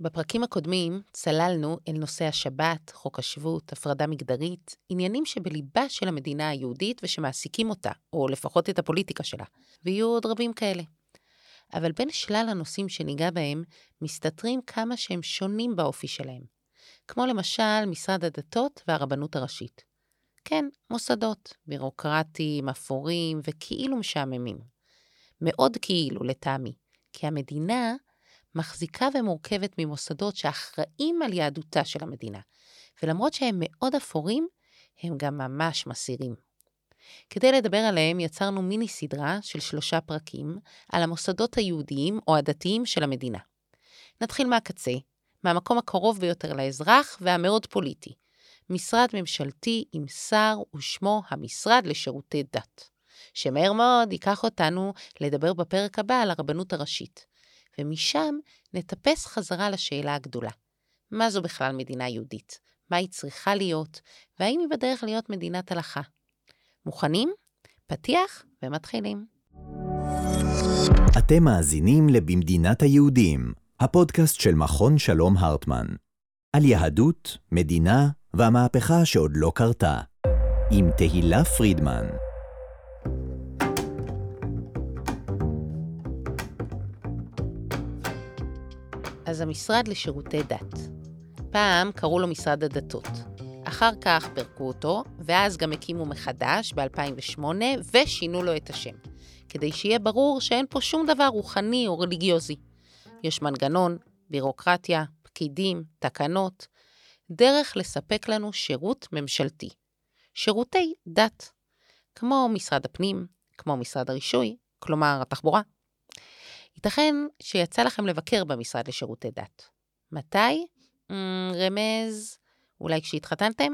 בפרקים הקודמים צללנו אל נושא השבת, חוק השבות, הפרדה מגדרית, עניינים שבליבה של המדינה היהודית ושמעסיקים אותה, או לפחות את הפוליטיקה שלה, ויהיו עוד רבים כאלה. אבל בין שלל הנושאים שניגע בהם, מסתתרים כמה שהם שונים באופי שלהם. כמו למשל משרד הדתות והרבנות הראשית. כן, מוסדות, בירוקרטיים, אפורים וכאילו משעממים. מאוד כאילו, לטעמי, כי המדינה מחזיקה ומורכבת ממוסדות שאחראים על יהדותה של המדינה, ולמרות שהם מאוד אפורים, הם גם ממש מסירים. כדי לדבר עליהם יצרנו מיני סדרה של שלושה פרקים על המוסדות היהודיים או הדתיים של המדינה. נתחיל מהקצה, מהמקום הקרוב ביותר לאזרח והמאוד פוליטי, משרד ממשלתי עם שר ושמו המשרד לשירותי דת, שמהר מאוד ייקח אותנו לדבר בפרק הבא על הרבנות הראשית, ומשם נטפס חזרה לשאלה הגדולה. מה זו בכלל מדינה יהודית? מה היא צריכה להיות? והאם היא בדרך להיות מדינת הלכה? מוכנים? פתיח ומתחילים. אתם מאזינים ל"במדינת היהודים", הפודקאסט של מכון שלום הרטמן. על יהדות, מדינה והמהפכה שעוד לא קרתה. עם תהילה פרידמן. אז המשרד לשירותי דת. פעם קראו לו משרד הדתות. אחר כך פירקו אותו, ואז גם הקימו מחדש ב-2008, ושינו לו את השם, כדי שיהיה ברור שאין פה שום דבר רוחני או רליגיוזי. יש מנגנון, בירוקרטיה, פקידים, תקנות, דרך לספק לנו שירות ממשלתי. שירותי דת, כמו משרד הפנים, כמו משרד הרישוי, כלומר התחבורה. ייתכן שיצא לכם לבקר במשרד לשירותי דת. מתי? רמז, אולי כשהתחתנתם?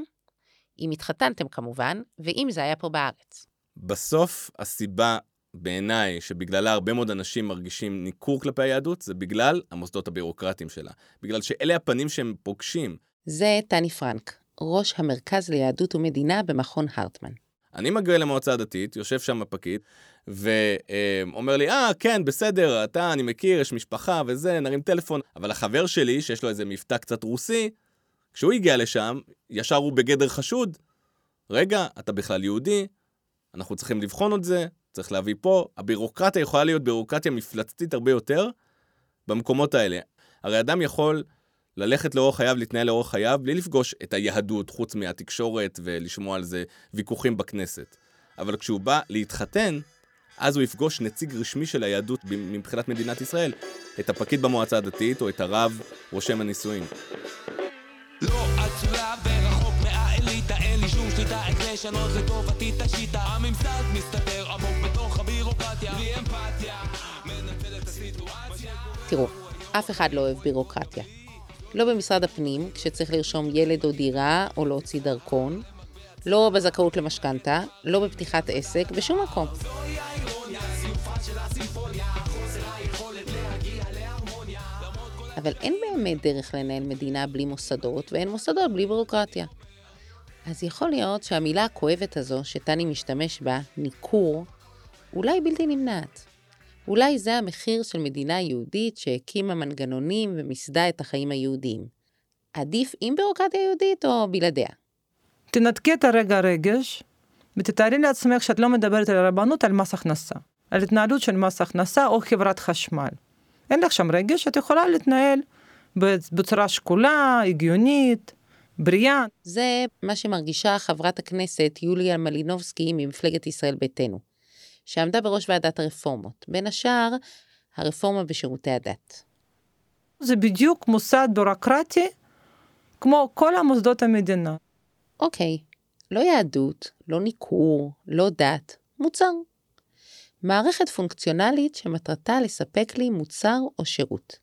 אם התחתנתם כמובן, ואם זה היה פה בארץ. בסוף, הסיבה בעיניי שבגללה הרבה מאוד אנשים מרגישים ניכור כלפי היהדות, זה בגלל המוסדות הבירוקרטיים שלה. בגלל שאלה הפנים שהם פוגשים. זה טני פרנק, ראש המרכז ליהדות ומדינה במכון הרטמן. אני מגיע למועצה הדתית, יושב שם הפקיד, ואומר לי, אה, כן, בסדר, אתה, אני מכיר, יש משפחה וזה, נרים טלפון. אבל החבר שלי, שיש לו איזה מבטא קצת רוסי, כשהוא הגיע לשם, ישר הוא בגדר חשוד. רגע, אתה בכלל יהודי, אנחנו צריכים לבחון את זה, צריך להביא פה. הבירוקרטיה יכולה להיות בירוקרטיה מפלצתית הרבה יותר במקומות האלה. הרי אדם יכול ללכת לאורח חייו, להתנהל לאורח חייו, בלי לפגוש את היהדות, חוץ מהתקשורת ולשמוע על זה ויכוחים בכנסת. אבל כשהוא בא להתחתן, אז הוא יפגוש נציג רשמי של היהדות מבחינת מדינת ישראל, את הפקיד במועצה הדתית או את הרב רושם הנישואין. לא אצולה ורחוק מהאליטה, אין לי שום שליטה, איך לשנות לטובתי את השיטה. הממסד מסתתר עמוק בתוך הבירוקרטיה, בלי אמפתיה, מנצל את הסיטואציה. תראו, אף אחד לא אוהב בירוקרטיה. לא במשרד הפנים, כשצריך לרשום ילד או דירה או להוציא דרכון, לא בזכאות למשכנתה, לא בפתיחת עסק, בשום מקום. אבל אין באמת דרך לנהל מדינה בלי מוסדות, ואין מוסדות בלי בירוקרטיה. אז יכול להיות שהמילה הכואבת הזו שטני משתמש בה, ניכור, אולי בלתי נמנעת. אולי זה המחיר של מדינה יהודית שהקימה מנגנונים ומיסדה את החיים היהודיים. עדיף עם בירוקרטיה יהודית או בלעדיה? תנתקי את הרגע רגש, ותתארי לעצמך שאת לא מדברת על הרבנות, על מס הכנסה. על התנהלות של מס הכנסה או חברת חשמל. אין לך שם רגש, את יכולה להתנהל בצורה שקולה, הגיונית, בריאה. זה מה שמרגישה חברת הכנסת יוליה מלינובסקי ממפלגת ישראל ביתנו, שעמדה בראש ועדת הרפורמות, בין השאר הרפורמה בשירותי הדת. זה בדיוק מוסד ביורוקרטי כמו כל המוסדות המדינה. אוקיי, לא יהדות, לא ניכור, לא דת, מוצר. מערכת פונקציונלית שמטרתה לספק לי מוצר או שירות.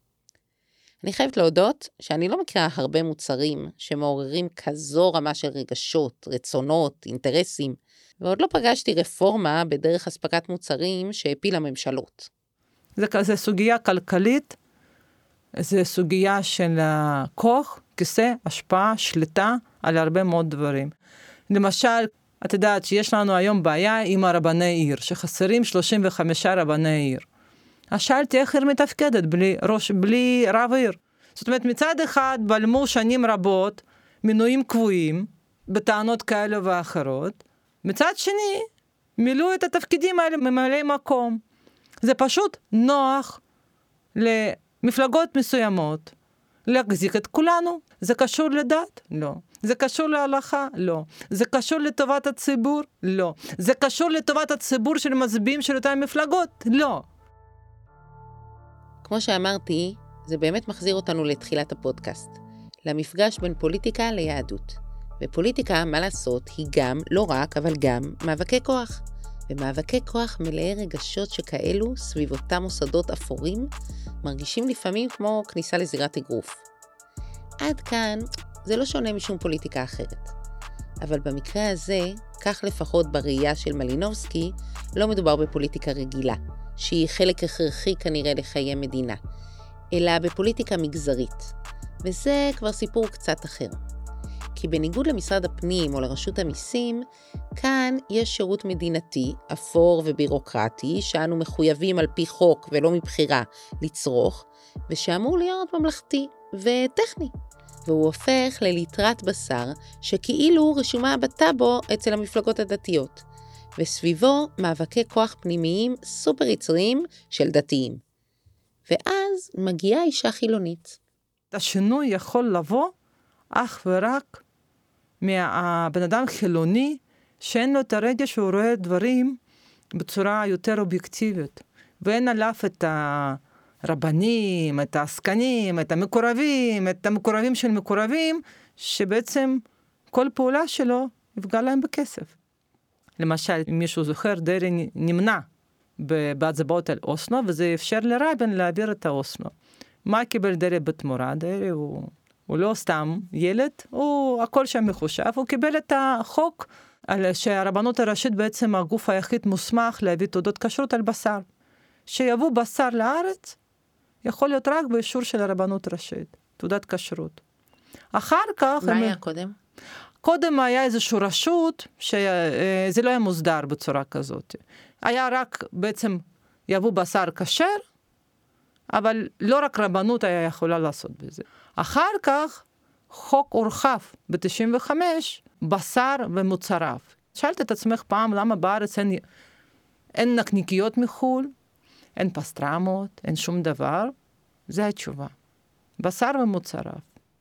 אני חייבת להודות שאני לא מכירה הרבה מוצרים שמעוררים כזו רמה של רגשות, רצונות, אינטרסים, ועוד לא פגשתי רפורמה בדרך אספקת מוצרים שהפילה ממשלות. זה כזה סוגיה כלכלית, זה סוגיה של כוח, כיסא, השפעה, שליטה על הרבה מאוד דברים. למשל, את יודעת שיש לנו היום בעיה עם הרבני עיר, שחסרים 35 רבני עיר. אז שאלתי איך עיר מתפקדת בלי ראש, בלי רב עיר. זאת אומרת, מצד אחד בלמו שנים רבות מינויים קבועים בטענות כאלה ואחרות, מצד שני, מילאו את התפקידים האלה ממלאי מקום. זה פשוט נוח למפלגות מסוימות להחזיק את כולנו. זה קשור לדת? לא. זה קשור להלכה? לא. זה קשור לטובת הציבור? לא. זה קשור לטובת הציבור של מצביעים של אותן מפלגות? לא. כמו שאמרתי, זה באמת מחזיר אותנו לתחילת הפודקאסט, למפגש בין פוליטיקה ליהדות. ופוליטיקה, מה לעשות, היא גם, לא רק, אבל גם, מאבקי כוח. ומאבקי כוח מלאי רגשות שכאלו, סביב אותם מוסדות אפורים, מרגישים לפעמים כמו כניסה לזירת אגרוף. עד כאן, זה לא שונה משום פוליטיקה אחרת. אבל במקרה הזה, כך לפחות בראייה של מלינובסקי, לא מדובר בפוליטיקה רגילה, שהיא חלק הכרחי כנראה לחיי מדינה, אלא בפוליטיקה מגזרית. וזה כבר סיפור קצת אחר. כי בניגוד למשרד הפנים או לרשות המיסים, כאן יש שירות מדינתי, אפור ובירוקרטי, שאנו מחויבים על פי חוק ולא מבחירה לצרוך, ושאמור להיות ממלכתי וטכני. והוא הופך לליטרת בשר שכאילו רשומה בטאבו אצל המפלגות הדתיות, וסביבו מאבקי כוח פנימיים סופר יצריים של דתיים. ואז מגיעה אישה חילונית. השינוי יכול לבוא אך ורק מהבן אדם חילוני, שאין לו את הרגע שהוא רואה דברים בצורה יותר אובייקטיבית, ואין עליו את הרבנים, את העסקנים, את המקורבים, את המקורבים של מקורבים, שבעצם כל פעולה שלו יפגע להם בכסף. למשל, אם מישהו זוכר, דרעי נמנע בהצבעות על אוסלו, וזה אפשר לרבין להעביר את האוסלו. מה קיבל דרעי בתמורה? דרעי הוא הוא לא סתם ילד, הוא הכל שם מחושב, הוא קיבל את החוק על שהרבנות הראשית בעצם הגוף היחיד מוסמך להביא תעודות כשרות על בשר. שיבוא בשר לארץ, יכול להיות רק באישור של הרבנות הראשית, תעודת כשרות. אחר כך... מה הם... היה קודם? קודם היה איזושהי רשות שזה אה, לא היה מוסדר בצורה כזאת. היה רק בעצם יבוא בשר כשר, אבל לא רק רבנות היה יכולה לעשות בזה. אחר כך חוק הורחב ב-95, בשר ומוצריו. שאלת את עצמך פעם למה בארץ אין, אין נקניקיות מחו"ל, אין פסטרמות, אין שום דבר? זו התשובה. בשר ומוצריו.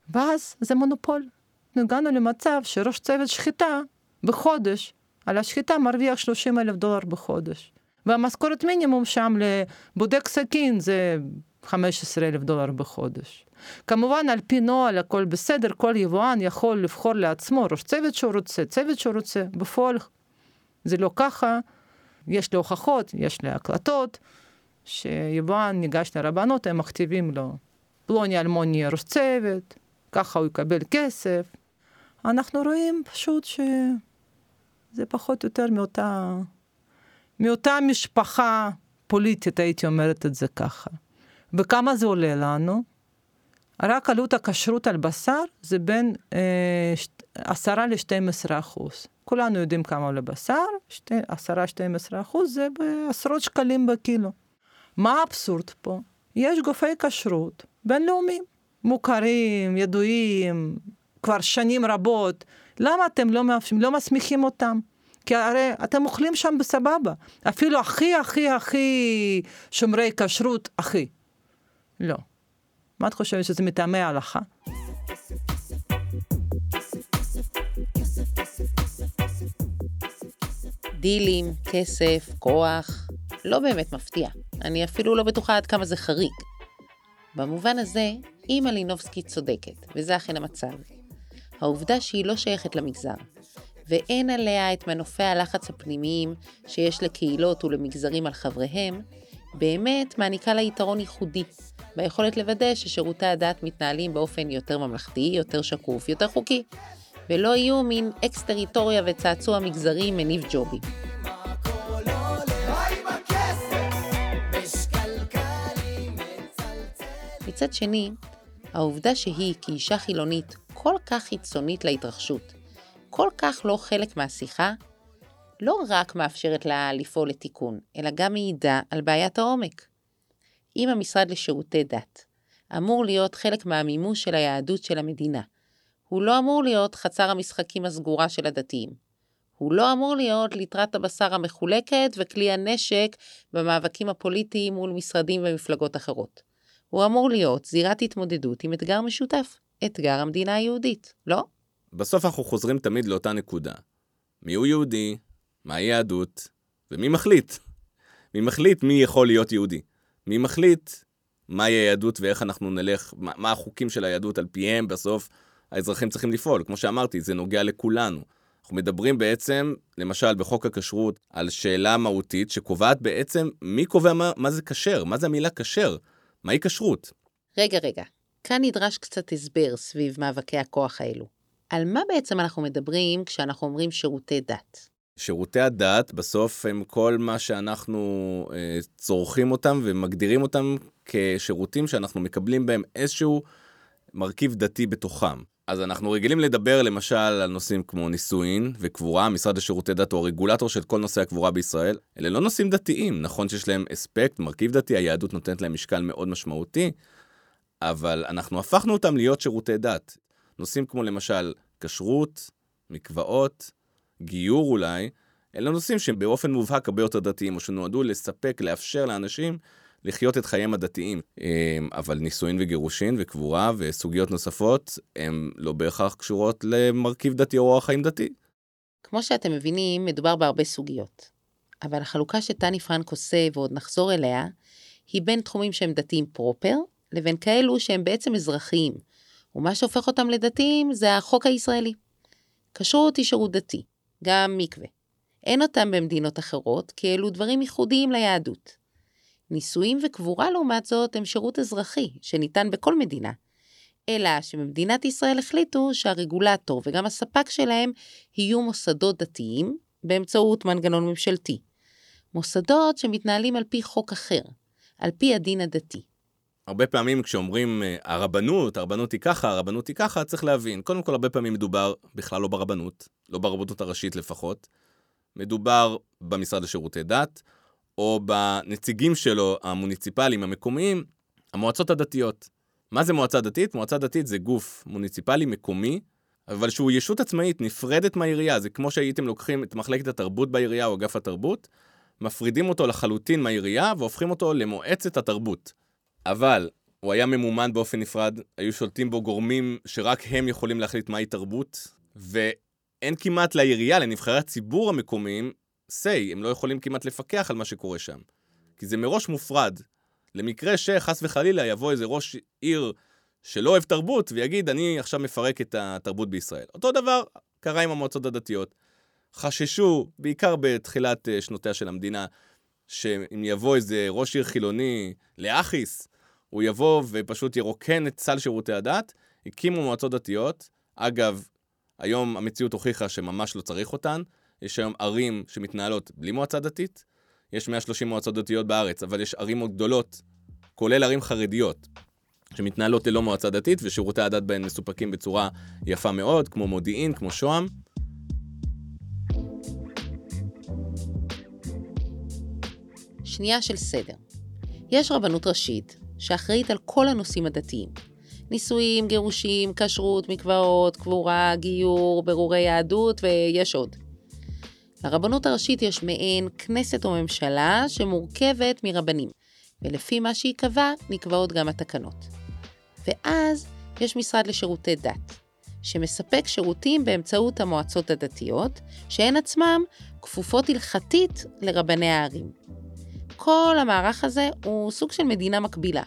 ואז זה מונופול. הגענו למצב שראש צוות שחיטה בחודש, על השחיטה מרוויח 30 אלף דולר בחודש. והמשכורת מינימום שם לבודק סכין זה 15 אלף דולר בחודש. כמובן, על פי נוהל הכל בסדר, כל יבואן יכול לבחור לעצמו ראש צוות שהוא רוצה, צוות שהוא רוצה, בפועל זה לא ככה, יש לי הוכחות, יש לי הקלטות, שיבואן ניגש לרבנות, הם מכתיבים לו, פלוני אלמוני ראש צוות, ככה הוא יקבל כסף. אנחנו רואים פשוט שזה פחות או יותר מאותה, מאותה משפחה פוליטית, הייתי אומרת את זה ככה. וכמה זה עולה לנו? רק עלות הכשרות על בשר זה בין אה, 10 ל-12 אחוז. כולנו יודעים כמה עולה בשר, 10-12 אחוז זה בעשרות שקלים בקילו. מה האבסורד פה? יש גופי כשרות בינלאומיים, מוכרים, ידועים, כבר שנים רבות. למה אתם לא, לא מסמיכים אותם? כי הרי אתם אוכלים שם בסבבה. אפילו הכי הכי הכי שומרי כשרות, הכי. לא. מה את חושבת שזה מטעמי ההלכה? דילים, כסף, כוח, לא באמת מפתיע. אני אפילו לא בטוחה עד כמה זה חריג. במובן הזה, אם מלינובסקי צודקת, וזה אכן המצב. העובדה שהיא לא שייכת למגזר, ואין עליה את מנופי הלחץ הפנימיים שיש לקהילות ולמגזרים על חבריהם, באמת מעניקה לה יתרון ייחודי, ביכולת לוודא ששירותי הדת מתנהלים באופן יותר ממלכתי, יותר שקוף, יותר חוקי, ולא יהיו מין אקס-טריטוריה וצעצוע מגזרי מניב ג'ובים. מצד שני, העובדה שהיא, כאישה חילונית, כל כך חיצונית להתרחשות, כל כך לא חלק מהשיחה, לא רק מאפשרת לה לפעול לתיקון, אלא גם מעידה על בעיית העומק. אם המשרד לשירותי דת אמור להיות חלק מהמימוש של היהדות של המדינה. הוא לא אמור להיות חצר המשחקים הסגורה של הדתיים. הוא לא אמור להיות ליטרת הבשר המחולקת וכלי הנשק במאבקים הפוליטיים מול משרדים ומפלגות אחרות. הוא אמור להיות זירת התמודדות עם אתגר משותף, אתגר המדינה היהודית, לא? בסוף אנחנו חוזרים תמיד לאותה נקודה. מיהו יהודי, מהי יהדות, ומי מחליט? מי מחליט מי יכול להיות יהודי? מי מחליט מהי היהדות ואיך אנחנו נלך, מה, מה החוקים של היהדות על פיהם בסוף האזרחים צריכים לפעול. כמו שאמרתי, זה נוגע לכולנו. אנחנו מדברים בעצם, למשל בחוק הכשרות, על שאלה מהותית שקובעת בעצם מי קובע מה, מה זה כשר, מה זה המילה כשר, מהי כשרות. רגע, רגע, כאן נדרש קצת הסבר סביב מאבקי הכוח האלו. על מה בעצם אנחנו מדברים כשאנחנו אומרים שירותי דת? שירותי הדת בסוף הם כל מה שאנחנו אה, צורכים אותם ומגדירים אותם כשירותים שאנחנו מקבלים בהם איזשהו מרכיב דתי בתוכם. אז אנחנו רגילים לדבר למשל על נושאים כמו נישואין וקבורה, משרד לשירותי דת הוא הרגולטור של כל נושא הקבורה בישראל. אלה לא נושאים דתיים, נכון שיש להם אספקט, מרכיב דתי, היהדות נותנת להם משקל מאוד משמעותי, אבל אנחנו הפכנו אותם להיות שירותי דת. נושאים כמו למשל כשרות, מקוואות, גיור אולי, אלה נושאים שהם באופן מובהק הרבה יותר דתיים, או שנועדו לספק, לאפשר לאנשים לחיות את חייהם הדתיים. אמ, אבל נישואין וגירושין וקבורה וסוגיות נוספות, הן לא בהכרח קשורות למרכיב דתי או אורח חיים דתי. כמו שאתם מבינים, מדובר בהרבה סוגיות. אבל החלוקה שטני פרנק עושה, ועוד נחזור אליה, היא בין תחומים שהם דתיים פרופר, לבין כאלו שהם בעצם אזרחיים. ומה שהופך אותם לדתיים זה החוק הישראלי. כשרות היא שירות דתי, גם מקווה. אין אותם במדינות אחרות, כי אלו דברים ייחודיים ליהדות. נישואים וקבורה, לעומת זאת, הם שירות אזרחי, שניתן בכל מדינה. אלא שבמדינת ישראל החליטו שהרגולטור וגם הספק שלהם יהיו מוסדות דתיים באמצעות מנגנון ממשלתי. מוסדות שמתנהלים על פי חוק אחר, על פי הדין הדתי. הרבה פעמים כשאומרים אה, הרבנות, הרבנות היא ככה, הרבנות היא ככה, צריך להבין. קודם כל, הרבה פעמים מדובר בכלל לא ברבנות, לא ברבנות הראשית לפחות. מדובר במשרד לשירותי דת, או בנציגים שלו, המוניציפליים, המקומיים, המועצות הדתיות. מה זה מועצה דתית? מועצה דתית זה גוף מוניציפלי מקומי, אבל שהוא ישות עצמאית, נפרדת מהעירייה. זה כמו שהייתם לוקחים את מחלקת התרבות בעירייה או אגף התרבות, מפרידים אותו לחלוטין מהעירייה והופכים אותו למועצת התרבות. אבל הוא היה ממומן באופן נפרד, היו שולטים בו גורמים שרק הם יכולים להחליט מהי תרבות, ואין כמעט לעירייה, לנבחרי הציבור המקומיים, say, הם לא יכולים כמעט לפקח על מה שקורה שם. כי זה מראש מופרד. למקרה שחס וחלילה יבוא איזה ראש עיר שלא אוהב תרבות ויגיד, אני עכשיו מפרק את התרבות בישראל. אותו דבר קרה עם המועצות הדתיות. חששו, בעיקר בתחילת אה, שנותיה של המדינה, שאם יבוא איזה ראש עיר חילוני לאחיס, הוא יבוא ופשוט ירוקן את סל שירותי הדת, הקימו מועצות דתיות. אגב, היום המציאות הוכיחה שממש לא צריך אותן. יש היום ערים שמתנהלות בלי מועצה דתית, יש 130 מועצות דתיות בארץ, אבל יש ערים מאוד גדולות, כולל ערים חרדיות, שמתנהלות ללא מועצה דתית, ושירותי הדת בהן מסופקים בצורה יפה מאוד, כמו מודיעין, כמו שוהם. שנייה של סדר. יש רבנות ראשית, שאחראית על כל הנושאים הדתיים. נישואים, גירושים, כשרות, מקוואות, קבורה, גיור, ברורי יהדות ויש עוד. לרבנות הראשית יש מעין כנסת או ממשלה שמורכבת מרבנים, ולפי מה שייקבע נקבעות גם התקנות. ואז יש משרד לשירותי דת, שמספק שירותים באמצעות המועצות הדתיות, שהן עצמן כפופות הלכתית לרבני הערים. כל המערך הזה הוא סוג של מדינה מקבילה.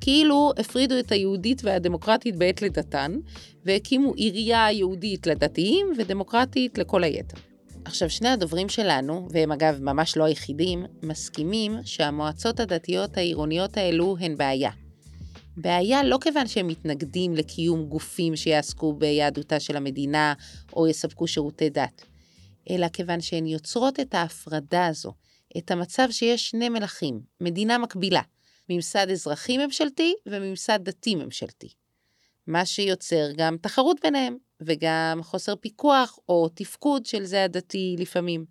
כאילו הפרידו את היהודית והדמוקרטית בעת לידתן, והקימו עירייה יהודית לדתיים ודמוקרטית לכל היתר. עכשיו, שני הדוברים שלנו, והם אגב ממש לא היחידים, מסכימים שהמועצות הדתיות העירוניות האלו הן בעיה. בעיה לא כיוון שהם מתנגדים לקיום גופים שיעסקו ביהדותה של המדינה או יספקו שירותי דת, אלא כיוון שהן יוצרות את ההפרדה הזו, את המצב שיש שני מלכים, מדינה מקבילה, ממסד אזרחי ממשלתי וממסד דתי ממשלתי. מה שיוצר גם תחרות ביניהם, וגם חוסר פיקוח או תפקוד של זה הדתי לפעמים.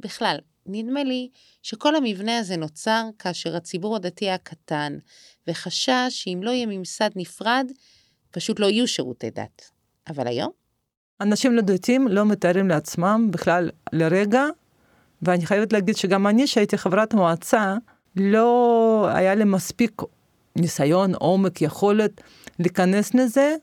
בכלל, נדמה לי שכל המבנה הזה נוצר כאשר הציבור הדתי היה קטן, וחשש שאם לא יהיה ממסד נפרד, פשוט לא יהיו שירותי דת. אבל היום? אנשים לא דתיים לא מתארים לעצמם בכלל לרגע, ואני חייבת להגיד שגם אני, שהייתי חברת מועצה, לא היה לי מספיק ניסיון, עומק, יכולת להיכנס לזה,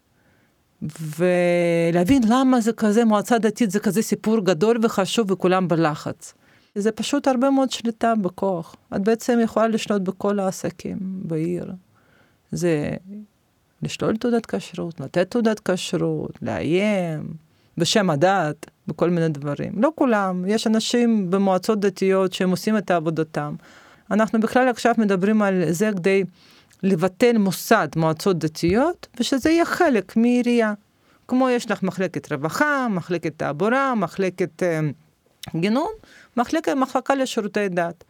ולהבין למה זה כזה, מועצה דתית זה כזה סיפור גדול וחשוב וכולם בלחץ. זה פשוט הרבה מאוד שליטה בכוח. את בעצם יכולה לשלוט בכל העסקים בעיר. זה לשלול תעודת כשרות, לתת תעודת כשרות, לאיים, בשם הדת, בכל מיני דברים. לא כולם, יש אנשים במועצות דתיות שהם עושים את עבודתם. אנחנו בכלל עכשיו מדברים על זה כדי לבטל מוסד מועצות דתיות, ושזה יהיה חלק מעירייה. כמו יש לך מחלקת רווחה, מחלקת תעבורה, מחלקת אה, גינון, מחלקה, מחלקה לשירותי דת.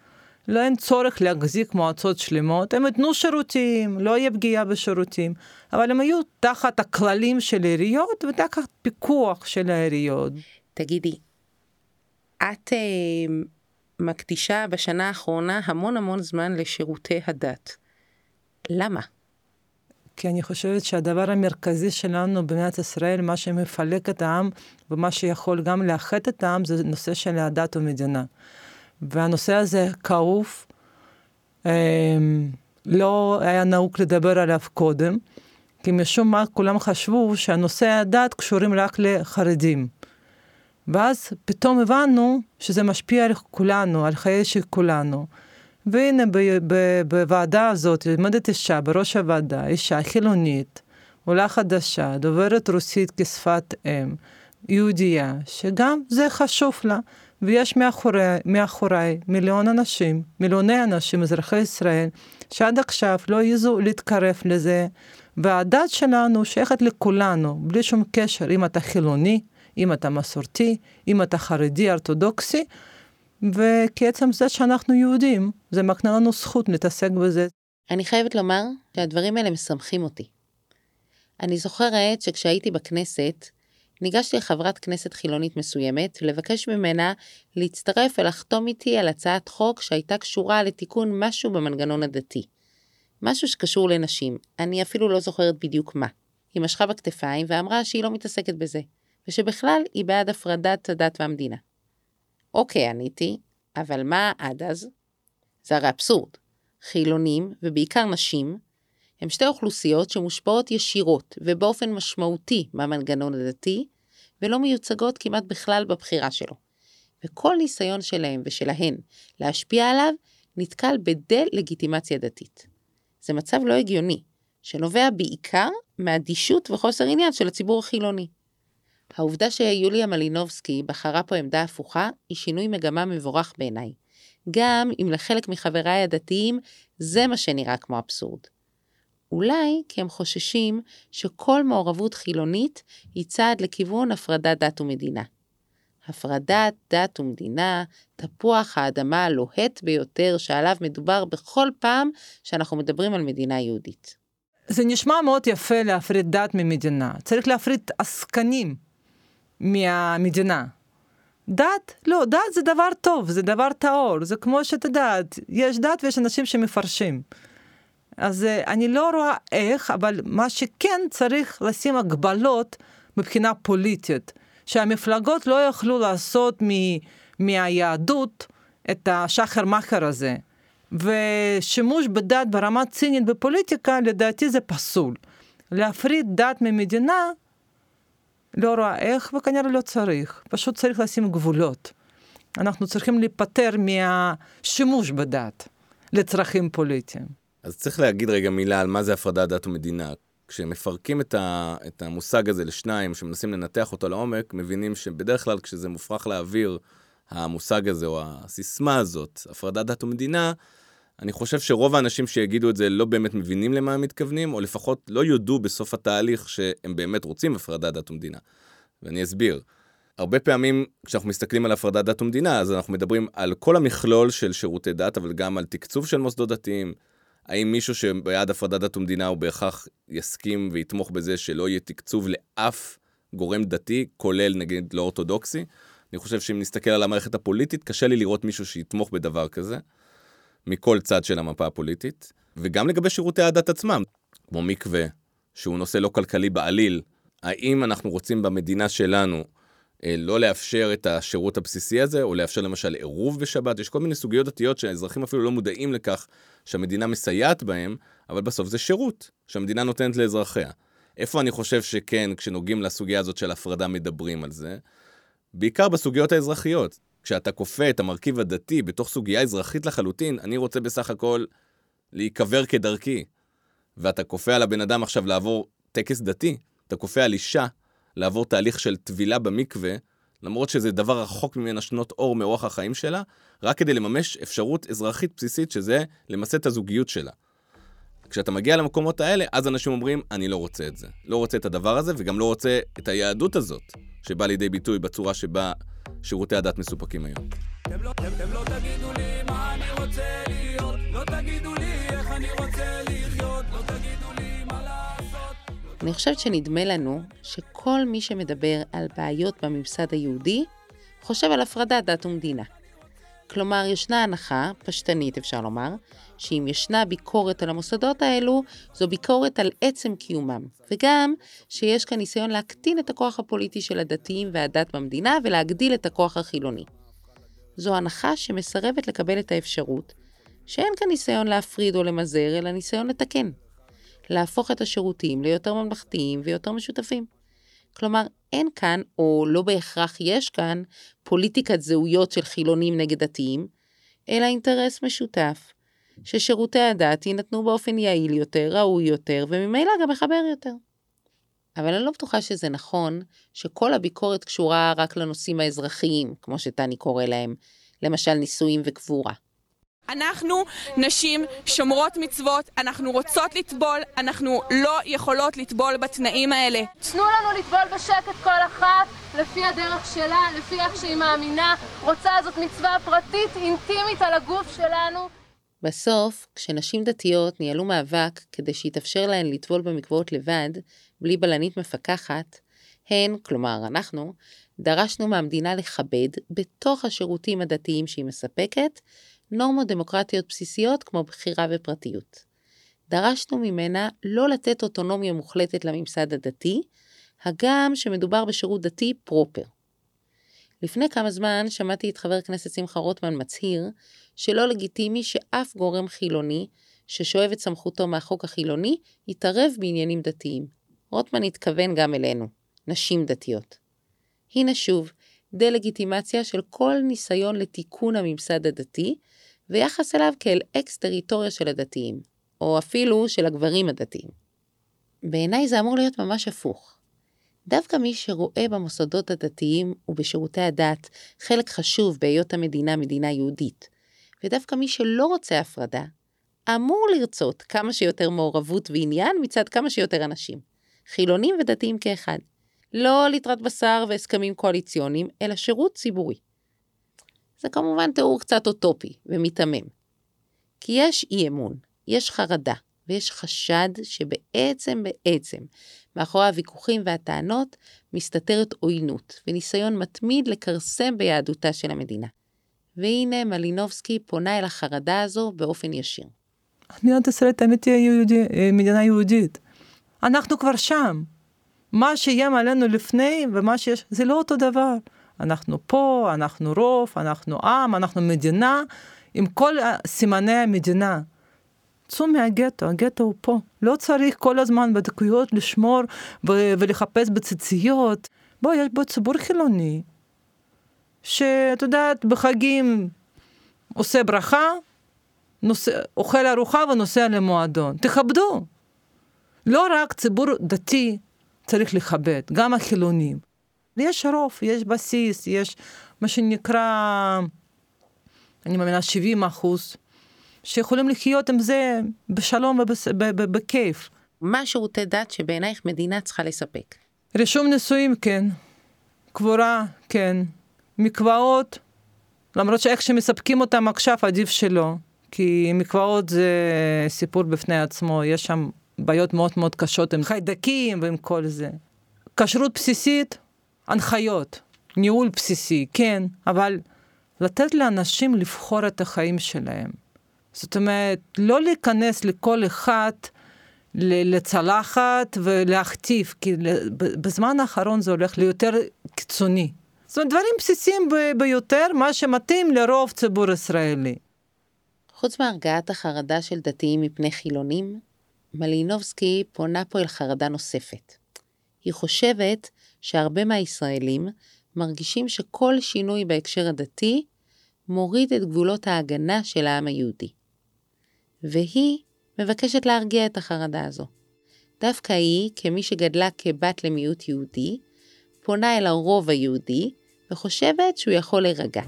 לא אין צורך להחזיק מועצות שלמות, הם ייתנו שירותים, לא יהיה פגיעה בשירותים, אבל הם יהיו תחת הכללים של העיריות ותחת פיקוח של העיריות. תגידי, את אה, מקדישה בשנה האחרונה המון המון זמן לשירותי הדת. למה? כי אני חושבת שהדבר המרכזי שלנו במדינת ישראל, מה שמפלג את העם ומה שיכול גם לאחד את העם, זה נושא של הדת ומדינה. והנושא הזה כאוב, אמ, לא היה נהוג לדבר עליו קודם, כי משום מה כולם חשבו שהנושא הדת קשורים רק לחרדים. ואז פתאום הבנו שזה משפיע על כולנו, על חיי של כולנו. והנה בוועדה הזאת עומדת אישה בראש הוועדה, אישה חילונית, עולה חדשה, דוברת רוסית כשפת אם, יהודייה, שגם זה חשוב לה. ויש מאחורי, מאחורי מיליון אנשים, מיליוני אנשים, אזרחי ישראל, שעד עכשיו לא העזו להתקרב לזה, והדת שלנו שייכת לכולנו, בלי שום קשר אם אתה חילוני, אם אתה מסורתי, אם אתה חרדי, אורתודוקסי, וכעצם זה שאנחנו יהודים, זה מקנה לנו זכות להתעסק בזה. אני חייבת לומר שהדברים האלה משמחים אותי. אני זוכרת שכשהייתי בכנסת, ניגשתי לחברת כנסת חילונית מסוימת לבקש ממנה להצטרף ולחתום איתי על הצעת חוק שהייתה קשורה לתיקון משהו במנגנון הדתי. משהו שקשור לנשים, אני אפילו לא זוכרת בדיוק מה. היא משכה בכתפיים ואמרה שהיא לא מתעסקת בזה, ושבכלל היא בעד הפרדת הדת והמדינה. אוקיי, עניתי, אבל מה עד אז? זה הרי אבסורד. חילונים, ובעיקר נשים, הם שתי אוכלוסיות שמושפעות ישירות ובאופן משמעותי מהמנגנון הדתי, ולא מיוצגות כמעט בכלל בבחירה שלו. וכל ניסיון שלהם ושלהן להשפיע עליו נתקל בדה-לגיטימציה דתית. זה מצב לא הגיוני, שנובע בעיקר מאדישות וחוסר עניין של הציבור החילוני. העובדה שיוליה מלינובסקי בחרה פה עמדה הפוכה, היא שינוי מגמה מבורך בעיניי. גם אם לחלק מחבריי הדתיים זה מה שנראה כמו אבסורד. אולי כי הם חוששים שכל מעורבות חילונית היא צעד לכיוון הפרדת דת ומדינה. הפרדת דת ומדינה, תפוח האדמה הלוהט ביותר שעליו מדובר בכל פעם שאנחנו מדברים על מדינה יהודית. זה נשמע מאוד יפה להפריד דת ממדינה. צריך להפריד עסקנים מהמדינה. דת, לא, דת זה דבר טוב, זה דבר טהור, זה כמו שאת יודעת, יש דת ויש אנשים שמפרשים. אז אה, אני לא רואה איך, אבל מה שכן צריך לשים הגבלות מבחינה פוליטית, שהמפלגות לא יכלו לעשות מ, מהיהדות את השחר מכר הזה. ושימוש בדת ברמה צינית בפוליטיקה, לדעתי זה פסול. להפריד דת ממדינה, לא רואה איך, וכנראה לא צריך. פשוט צריך לשים גבולות. אנחנו צריכים להיפטר מהשימוש בדת לצרכים פוליטיים. אז צריך להגיד רגע מילה על מה זה הפרדת דת ומדינה. כשמפרקים את, ה, את המושג הזה לשניים, שמנסים לנתח אותו לעומק, מבינים שבדרך כלל כשזה מופרך לאוויר, המושג הזה או הסיסמה הזאת, הפרדת דת ומדינה, אני חושב שרוב האנשים שיגידו את זה לא באמת מבינים למה הם מתכוונים, או לפחות לא יודו בסוף התהליך שהם באמת רוצים הפרדת דת ומדינה. ואני אסביר. הרבה פעמים כשאנחנו מסתכלים על הפרדת דת ומדינה, אז אנחנו מדברים על כל המכלול של שירותי דת, אבל גם על תקצוב של מוסדות דתיים, האם מישהו שבעד הפרדת דת ומדינה הוא בהכרח יסכים ויתמוך בזה שלא יהיה תקצוב לאף גורם דתי, כולל נגיד לא אורתודוקסי? אני חושב שאם נסתכל על המערכת הפוליטית, קשה לי לראות מישהו שיתמוך בדבר כזה, מכל צד של המפה הפוליטית, וגם לגבי שירותי הדת עצמם, כמו מקווה, שהוא נושא לא כלכלי בעליל, האם אנחנו רוצים במדינה שלנו אה, לא לאפשר את השירות הבסיסי הזה, או לאפשר למשל עירוב בשבת, יש כל מיני סוגיות דתיות שהאזרחים אפילו לא מודעים לכך שהמדינה מסייעת בהם, אבל בסוף זה שירות שהמדינה נותנת לאזרחיה. איפה אני חושב שכן, כשנוגעים לסוגיה הזאת של הפרדה, מדברים על זה? בעיקר בסוגיות האזרחיות. כשאתה כופה את המרכיב הדתי בתוך סוגיה אזרחית לחלוטין, אני רוצה בסך הכל להיקבר כדרכי. ואתה כופה על הבן אדם עכשיו לעבור טקס דתי, אתה כופה על אישה לעבור תהליך של טבילה במקווה, למרות שזה דבר רחוק ממנה שנות אור מאורח החיים שלה, רק כדי לממש אפשרות אזרחית בסיסית, שזה למסד את הזוגיות שלה. כשאתה מגיע למקומות האלה, אז אנשים אומרים, אני לא רוצה את זה. לא רוצה את הדבר הזה, וגם לא רוצה את היהדות הזאת, שבאה לידי ביטוי בצורה שבה שירותי הדת מסופקים היום. אתם לא, אתם, אתם לא תגידו לי מה אני רוצה להיות, לא תגידו לי איך אני רוצה לחיות, לא תגידו לי מה לעשות. אני חושבת שנדמה לנו שכל מי שמדבר על בעיות בממסד היהודי, חושב על הפרדת דת ומדינה. כלומר, ישנה הנחה, פשטנית אפשר לומר, שאם ישנה ביקורת על המוסדות האלו, זו ביקורת על עצם קיומם, וגם שיש כאן ניסיון להקטין את הכוח הפוליטי של הדתיים והדת במדינה ולהגדיל את הכוח החילוני. זו הנחה שמסרבת לקבל את האפשרות שאין כאן ניסיון להפריד או למזער, אלא ניסיון לתקן. להפוך את השירותים ליותר ממלכתיים ויותר משותפים. כלומר, אין כאן, או לא בהכרח יש כאן, פוליטיקת זהויות של חילונים נגד דתיים, אלא אינטרס משותף, ששירותי הדת יינתנו באופן יעיל יותר, ראוי יותר, וממילא גם מחבר יותר. אבל אני לא בטוחה שזה נכון שכל הביקורת קשורה רק לנושאים האזרחיים, כמו שטני קורא להם, למשל נישואים וקבורה. אנחנו נשים שומרות מצוות, אנחנו רוצות לטבול, אנחנו לא יכולות לטבול בתנאים האלה. תנו לנו לטבול בשקט כל אחת, לפי הדרך שלה, לפי איך שהיא מאמינה. רוצה זאת מצווה פרטית, אינטימית על הגוף שלנו. בסוף, כשנשים דתיות ניהלו מאבק כדי שיתאפשר להן לטבול במקוואות לבד, בלי בלנית מפקחת, הן, כלומר אנחנו, דרשנו מהמדינה לכבד, בתוך השירותים הדתיים שהיא מספקת, נורמות דמוקרטיות בסיסיות כמו בחירה ופרטיות. דרשנו ממנה לא לתת אוטונומיה מוחלטת לממסד הדתי, הגם שמדובר בשירות דתי פרופר. לפני כמה זמן שמעתי את חבר הכנסת שמחה רוטמן מצהיר שלא לגיטימי שאף גורם חילוני ששואב את סמכותו מהחוק החילוני יתערב בעניינים דתיים. רוטמן התכוון גם אלינו, נשים דתיות. הנה שוב, דה-לגיטימציה של כל ניסיון לתיקון הממסד הדתי, ויחס אליו כאל אקס-טריטוריה של הדתיים, או אפילו של הגברים הדתיים. בעיניי זה אמור להיות ממש הפוך. דווקא מי שרואה במוסדות הדתיים ובשירותי הדת חלק חשוב בהיות המדינה מדינה יהודית, ודווקא מי שלא רוצה הפרדה, אמור לרצות כמה שיותר מעורבות ועניין מצד כמה שיותר אנשים, חילונים ודתיים כאחד. לא ליטרת בשר והסכמים קואליציוניים, אלא שירות ציבורי. זה כמובן תיאור קצת אוטופי ומיתמם. כי יש אי אמון, יש חרדה, ויש חשד שבעצם בעצם מאחורי הוויכוחים והטענות מסתתרת עוינות וניסיון מתמיד לכרסם ביהדותה של המדינה. והנה מלינובסקי פונה אל החרדה הזו באופן ישיר. מדינת ישראל תמיד תהיה יהודי, אה, מדינה יהודית. אנחנו כבר שם. מה שאיים עלינו לפני ומה שיש, זה לא אותו דבר. אנחנו פה, אנחנו רוב, אנחנו עם, אנחנו מדינה, עם כל סימני המדינה. צאו מהגטו, הגטו הוא פה. לא צריך כל הזמן בדקויות לשמור ו- ולחפש בציציות. בוא, יש בו ציבור חילוני, שאת יודעת, בחגים עושה ברכה, נוסע, אוכל ארוחה ונוסע למועדון. תכבדו. לא רק ציבור דתי צריך לכבד, גם החילונים. יש רוב, יש בסיס, יש מה שנקרא, אני מאמינה 70 אחוז, שיכולים לחיות עם זה בשלום ובכיף. מה שירותי דת שבעינייך מדינה צריכה לספק? רישום נישואים, כן. קבורה, כן. מקוואות, למרות שאיך שמספקים אותם עכשיו עדיף שלא. כי מקוואות זה סיפור בפני עצמו, יש שם בעיות מאוד מאוד קשות עם חיידקים ועם כל זה. כשרות בסיסית, הנחיות. ניהול בסיסי, כן, אבל לתת לאנשים לבחור את החיים שלהם. זאת אומרת, לא להיכנס לכל אחד לצלחת ולהכתיב, כי בזמן האחרון זה הולך ליותר קיצוני. זאת אומרת, דברים בסיסיים ביותר, מה שמתאים לרוב ציבור ישראלי. חוץ מהרגעת החרדה של דתיים מפני חילונים, מלינובסקי פונה פה אל חרדה נוספת. היא חושבת שהרבה מהישראלים מרגישים שכל שינוי בהקשר הדתי מוריד את גבולות ההגנה של העם היהודי. והיא מבקשת להרגיע את החרדה הזו. דווקא היא, כמי שגדלה כבת למיעוט יהודי, פונה אל הרוב היהודי וחושבת שהוא יכול להירגע.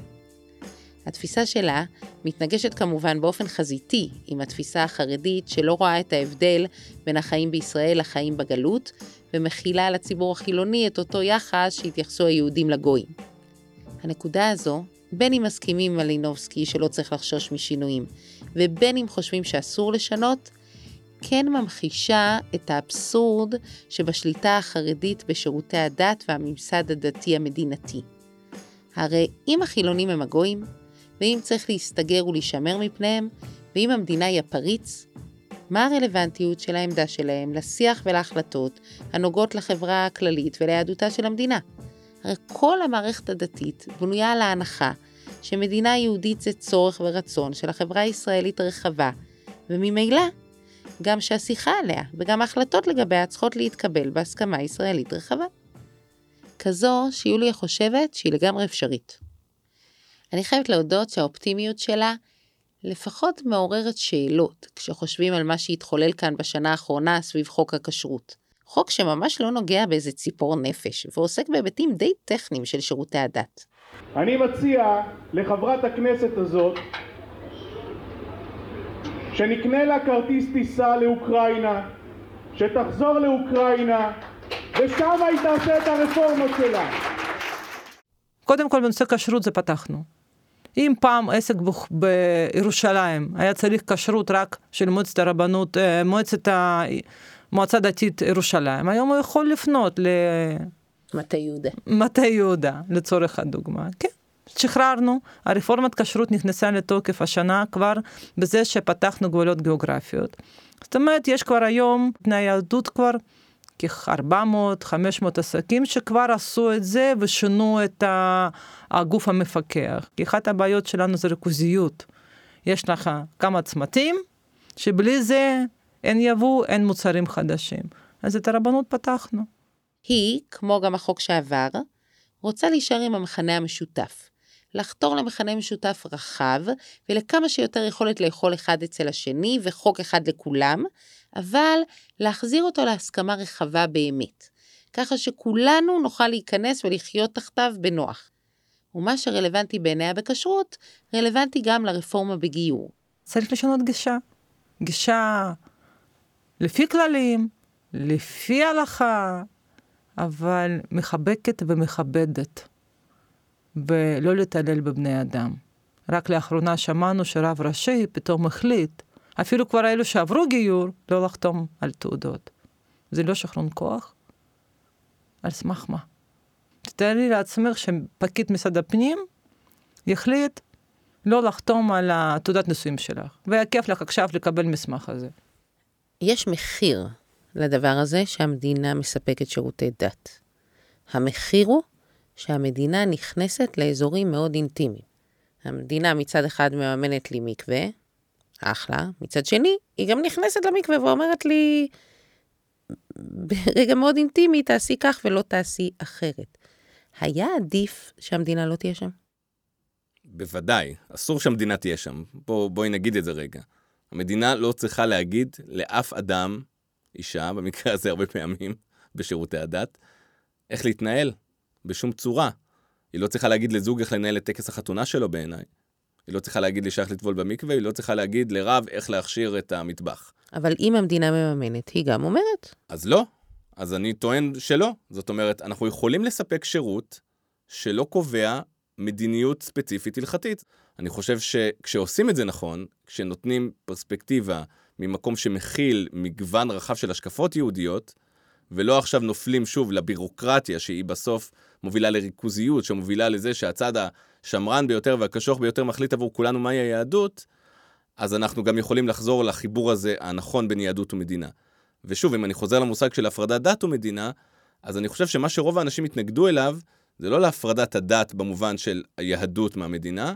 התפיסה שלה מתנגשת כמובן באופן חזיתי עם התפיסה החרדית שלא רואה את ההבדל בין החיים בישראל לחיים בגלות, ומכילה על הציבור החילוני את אותו יחס שהתייחסו היהודים לגויים. הנקודה הזו, בין אם מסכימים עם מלינובסקי שלא צריך לחשוש משינויים, ובין אם חושבים שאסור לשנות, כן ממחישה את האבסורד שבשליטה החרדית בשירותי הדת והממסד הדתי המדינתי. הרי אם החילונים הם הגויים, ואם צריך להסתגר ולהישמר מפניהם, ואם המדינה היא הפריץ, מה הרלוונטיות של העמדה שלהם לשיח ולהחלטות הנוגעות לחברה הכללית וליהדותה של המדינה? הרי כל המערכת הדתית בנויה על ההנחה שמדינה יהודית זה צורך ורצון של החברה הישראלית הרחבה, וממילא גם שהשיחה עליה וגם ההחלטות לגביה צריכות להתקבל בהסכמה ישראלית רחבה. כזו שיוליה חושבת שהיא לגמרי אפשרית. אני חייבת להודות שהאופטימיות שלה לפחות מעוררת שאלות כשחושבים על מה שהתחולל כאן בשנה האחרונה סביב חוק הכשרות. חוק שממש לא נוגע באיזה ציפור נפש, ועוסק בהיבטים די טכניים של שירותי הדת. אני מציע לחברת הכנסת הזאת שנקנה לה כרטיס טיסה לאוקראינה, שתחזור לאוקראינה, ושם היא תעשה את הרפורמות שלה. קודם כל בנושא כשרות זה פתחנו. אם פעם עסק בירושלים היה צריך כשרות רק של מועצת הרבנות, אה, מועצת המועצה דתית ירושלים, היום הוא יכול לפנות ל... מטה יהודה. מטה יהודה, לצורך הדוגמה, כן. שחררנו, הרפורמת כשרות נכנסה לתוקף השנה כבר בזה שפתחנו גבולות גיאוגרפיות. זאת אומרת, יש כבר היום תנאי יהדות כבר כ-400-500 עסקים שכבר עשו את זה ושינו את הגוף המפקח. כי אחת הבעיות שלנו זה ריכוזיות. יש לך כמה צמתים, שבלי זה אין יבוא, אין מוצרים חדשים. אז את הרבנות פתחנו. היא, כמו גם החוק שעבר, רוצה להישאר עם המכנה המשותף. לחתור למכנה משותף רחב ולכמה שיותר יכולת לאכול אחד אצל השני וחוק אחד לכולם, אבל להחזיר אותו להסכמה רחבה באמת, ככה שכולנו נוכל להיכנס ולחיות תחתיו בנוח. ומה שרלוונטי בעיניה בכשרות, רלוונטי גם לרפורמה בגיור. צריך לשנות גישה. גישה לפי כללים, לפי הלכה, אבל מחבקת ומכבדת, ולא להתעלל בבני אדם. רק לאחרונה שמענו שרב ראשי פתאום החליט אפילו כבר אלו שעברו גיור, לא לחתום על תעודות. זה לא שחרון כוח? על סמך מה? תתארי לעצמך שפקיד משרד הפנים יחליט לא לחתום על תעודת נישואים שלך, ויעכב לך עכשיו לקבל מסמך הזה. יש מחיר לדבר הזה שהמדינה מספקת שירותי דת. המחיר הוא שהמדינה נכנסת לאזורים מאוד אינטימיים. המדינה מצד אחד מממנת לי מקווה, אחלה. מצד שני, היא גם נכנסת למקווה ואומרת לי, ברגע מאוד אינטימי, תעשי כך ולא תעשי אחרת. היה עדיף שהמדינה לא תהיה שם? בוודאי, אסור שהמדינה תהיה שם. בוא, בואי נגיד את זה רגע. המדינה לא צריכה להגיד לאף אדם, אישה, במקרה הזה הרבה פעמים, בשירותי הדת, איך להתנהל, בשום צורה. היא לא צריכה להגיד לזוג איך לנהל את טקס החתונה שלו בעיניי. היא לא צריכה להגיד לי שייך לטבול במקווה, היא לא צריכה להגיד לרב איך להכשיר את המטבח. אבל אם המדינה מממנת, היא גם אומרת. אז לא. אז אני טוען שלא. זאת אומרת, אנחנו יכולים לספק שירות שלא קובע מדיניות ספציפית הלכתית. אני חושב שכשעושים את זה נכון, כשנותנים פרספקטיבה ממקום שמכיל מגוון רחב של השקפות יהודיות, ולא עכשיו נופלים שוב לבירוקרטיה שהיא בסוף מובילה לריכוזיות, שמובילה לזה שהצד השמרן ביותר והקשוח ביותר מחליט עבור כולנו מהי היהדות, אז אנחנו גם יכולים לחזור לחיבור הזה הנכון בין יהדות ומדינה. ושוב, אם אני חוזר למושג של הפרדת דת ומדינה, אז אני חושב שמה שרוב האנשים התנגדו אליו, זה לא להפרדת הדת במובן של היהדות מהמדינה,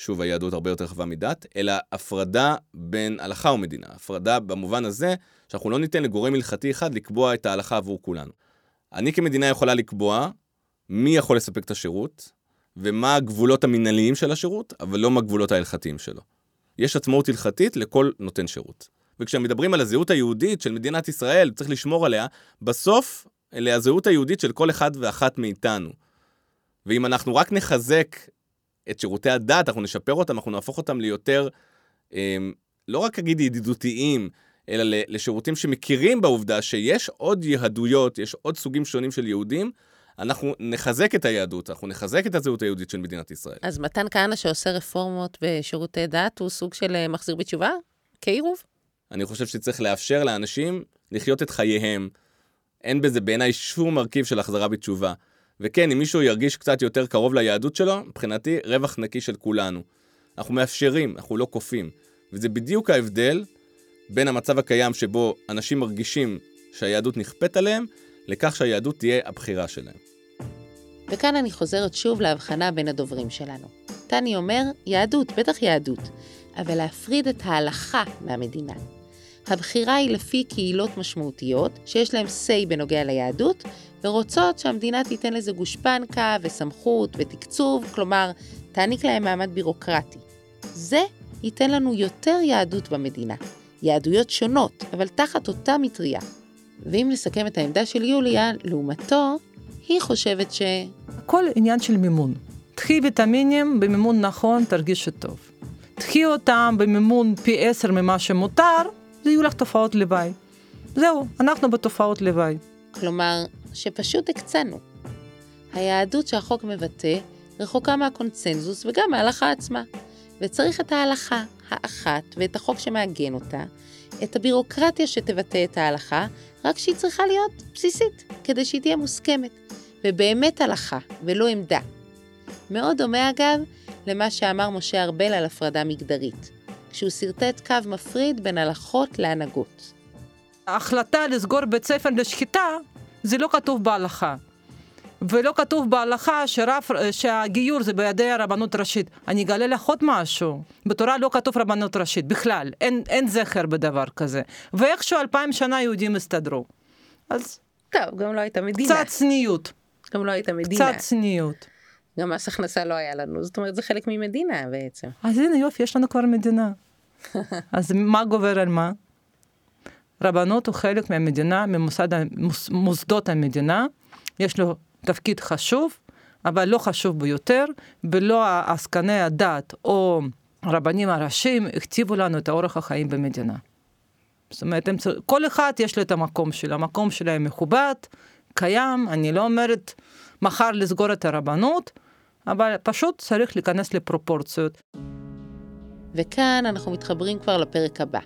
שוב, היהדות הרבה יותר רחבה מדת, אלא הפרדה בין הלכה ומדינה. הפרדה במובן הזה שאנחנו לא ניתן לגורם הלכתי אחד לקבוע את ההלכה עבור כולנו. אני כמדינה יכולה לקבוע מי יכול לספק את השירות, ומה הגבולות המנהליים של השירות, אבל לא מה הגבולות ההלכתיים שלו. יש עצמאות הלכתית לכל נותן שירות. וכשמדברים על הזהות היהודית של מדינת ישראל, צריך לשמור עליה, בסוף אלה הזהות היהודית של כל אחד ואחת מאיתנו. ואם אנחנו רק נחזק את שירותי הדת, אנחנו נשפר אותם, אנחנו נהפוך אותם ליותר, אה, לא רק אגיד ידידותיים, אלא לשירותים שמכירים בעובדה שיש עוד יהדויות, יש עוד סוגים שונים של יהודים, אנחנו נחזק את היהדות, אנחנו נחזק את הזהות היהודית של מדינת ישראל. אז מתן כהנא שעושה רפורמות בשירותי דת, הוא סוג של אה, מחזיר בתשובה? כעירוב? אני חושב שצריך לאפשר לאנשים לחיות את חייהם. אין בזה בעיניי שום מרכיב של החזרה בתשובה. וכן, אם מישהו ירגיש קצת יותר קרוב ליהדות שלו, מבחינתי, רווח נקי של כולנו. אנחנו מאפשרים, אנחנו לא כופים. וזה בדיוק ההבדל בין המצב הקיים שבו אנשים מרגישים שהיהדות נכפית עליהם, לכך שהיהדות תהיה הבחירה שלהם. וכאן אני חוזרת שוב להבחנה בין הדוברים שלנו. טני אומר, יהדות, בטח יהדות, אבל להפריד את ההלכה מהמדינה. הבחירה היא לפי קהילות משמעותיות, שיש להן say בנוגע ליהדות, ורוצות שהמדינה תיתן לזה גושפנקה וסמכות ותקצוב, כלומר, תעניק להם מעמד בירוקרטי. זה ייתן לנו יותר יהדות במדינה. יהדויות שונות, אבל תחת אותה מטריה. ואם נסכם את העמדה של יוליה, לעומתו, היא חושבת ש... הכל עניין של מימון. תחי ויטמינים במימון נכון, תרגישי טוב. תחי אותם במימון פי עשר ממה שמותר, זה יהיו לך תופעות לוואי. זהו, אנחנו בתופעות לוואי. כלומר, שפשוט הקצנו. היהדות שהחוק מבטא רחוקה מהקונצנזוס וגם מההלכה עצמה. וצריך את ההלכה האחת ואת החוק שמעגן אותה, את הבירוקרטיה שתבטא את ההלכה, רק שהיא צריכה להיות בסיסית, כדי שהיא תהיה מוסכמת, ובאמת הלכה, ולא עמדה. מאוד דומה אגב למה שאמר משה ארבל על הפרדה מגדרית, כשהוא שרטט קו מפריד בין הלכות להנהגות. ההחלטה לסגור בית ספר לשחיטה, זה לא כתוב בהלכה. ולא כתוב בהלכה שרף, שהגיור זה בידי הרבנות ראשית. אני אגלה לך עוד משהו. בתורה לא כתוב רבנות ראשית, בכלל. אין, אין זכר בדבר כזה. ואיכשהו אלפיים שנה יהודים הסתדרו. אז... טוב, גם לא הייתה מדינה. קצת צניעות. גם לא הייתה מדינה. קצת צניעות. גם מס הכנסה לא היה לנו, זאת אומרת, זה חלק ממדינה בעצם. אז הנה יופי, יש לנו כבר מדינה. אז מה גובר על מה? רבנות הוא חלק מהמדינה, ממוסדות המדינה. יש לו תפקיד חשוב, אבל לא חשוב ביותר, ולא עסקני הדת או הרבנים הראשיים הכתיבו לנו את אורח החיים במדינה. זאת אומרת, הם, כל אחד יש לו את המקום שלו, המקום שלהם מכובד, קיים, אני לא אומרת מחר לסגור את הרבנות, אבל פשוט צריך להיכנס לפרופורציות. וכאן אנחנו מתחברים כבר לפרק הבא.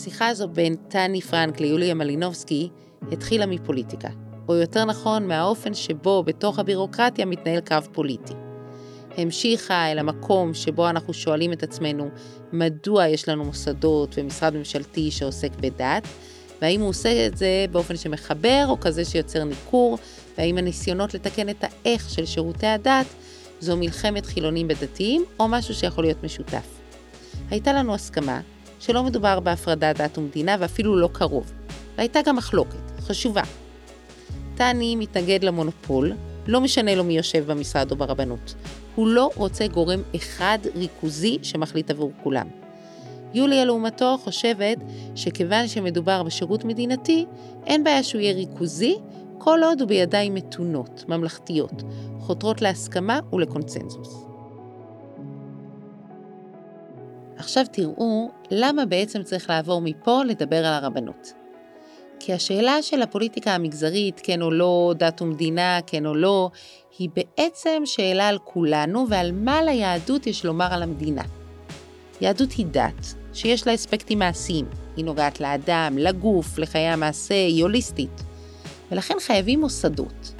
השיחה הזו בין טני פרנק ליוליה מלינובסקי התחילה מפוליטיקה, או יותר נכון מהאופן שבו בתוך הבירוקרטיה מתנהל קרב פוליטי. המשיכה אל המקום שבו אנחנו שואלים את עצמנו מדוע יש לנו מוסדות ומשרד ממשלתי שעוסק בדת, והאם הוא עושה את זה באופן שמחבר או כזה שיוצר ניכור, והאם הניסיונות לתקן את האיך של שירותי הדת זו מלחמת חילונים בדתיים או משהו שיכול להיות משותף. הייתה לנו הסכמה שלא מדובר בהפרדת דת ומדינה ואפילו לא קרוב. והייתה גם מחלוקת, חשובה. טני מתנגד למונופול, לא משנה לו מי יושב במשרד או ברבנות. הוא לא רוצה גורם אחד ריכוזי שמחליט עבור כולם. יוליה לעומתו חושבת שכיוון שמדובר בשירות מדינתי, אין בעיה שהוא יהיה ריכוזי, כל עוד הוא בידיים מתונות, ממלכתיות, חותרות להסכמה ולקונצנזוס. עכשיו תראו למה בעצם צריך לעבור מפה לדבר על הרבנות. כי השאלה של הפוליטיקה המגזרית, כן או לא, דת ומדינה, כן או לא, היא בעצם שאלה על כולנו ועל מה ליהדות יש לומר על המדינה. יהדות היא דת שיש לה אספקטים מעשיים. היא נוגעת לאדם, לגוף, לחיי המעשה, היא הוליסטית. ולכן חייבים מוסדות.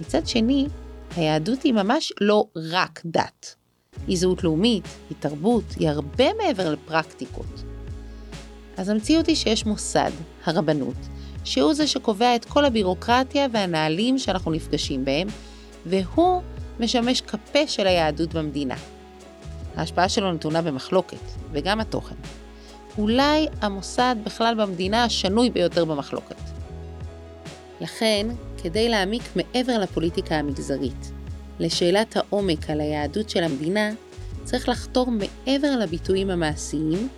מצד שני, היהדות היא ממש לא רק דת. היא זהות לאומית, היא תרבות, היא הרבה מעבר לפרקטיקות. אז המציאות היא שיש מוסד, הרבנות, שהוא זה שקובע את כל הבירוקרטיה והנהלים שאנחנו נפגשים בהם, והוא משמש כפה של היהדות במדינה. ההשפעה שלו נתונה במחלוקת, וגם התוכן. אולי המוסד בכלל במדינה השנוי ביותר במחלוקת. לכן, כדי להעמיק מעבר לפוליטיקה המגזרית, לשאלת העומק על היהדות של המדינה, צריך לחתור מעבר לביטויים המעשיים,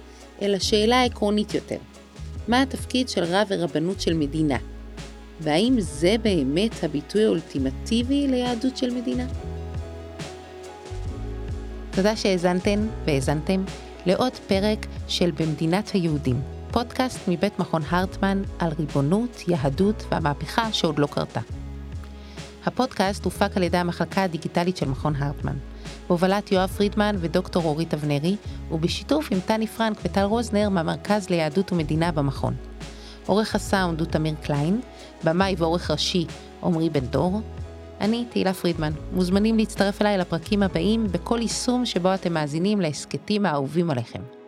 אל השאלה העקרונית יותר, מה התפקיד של רב ורבנות של מדינה? והאם זה באמת הביטוי האולטימטיבי ליהדות של מדינה? תודה שהאזנתן והאזנתם לעוד פרק של במדינת היהודים, פודקאסט מבית מכון הרטמן על ריבונות, יהדות והמהפכה שעוד לא קרתה. הפודקאסט הופק על ידי המחלקה הדיגיטלית של מכון הרטמן, בהובלת יואב פרידמן ודוקטור אורית אבנרי, ובשיתוף עם טני פרנק וטל רוזנר מהמרכז ליהדות ומדינה במכון. עורך הסאונד הוא תמיר קליין, במאי ועורך ראשי עמרי בן דור. אני תהילה פרידמן, מוזמנים להצטרף אליי לפרקים הבאים בכל יישום שבו אתם מאזינים להסכתים האהובים עליכם.